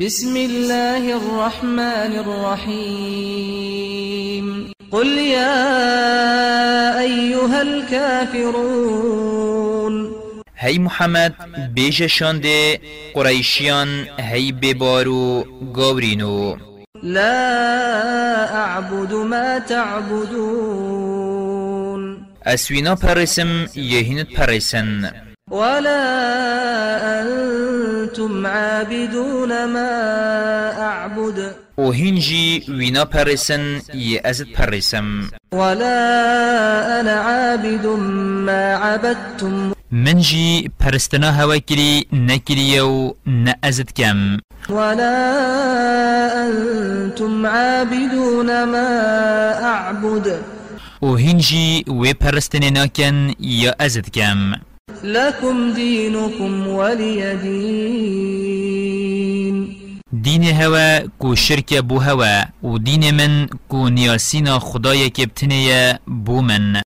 بسم الله الرحمن الرحيم. قل يا أيها الكافرون. هی محمد بیششان ده قریشیان هی ببارو گورینو لا أعبد ما تعبدون. اسوینا پرسم یهینت پرسن ولا أنتم عابدون ما أعبد. وینا پرسن یه ازت پرسم. ولا أنا عابد ما عبدتم. من جی پرستنا هوا کری نکری و نه ازت کم. ولا أنتم عابدون ما أعبد. أو هنجی و پرستن ناکن یا ازت کم. لكم دينكم ولي دين. دین هوا کو شرک بو هوا و دین من کو نیاسینا خدای که بتنه بو من.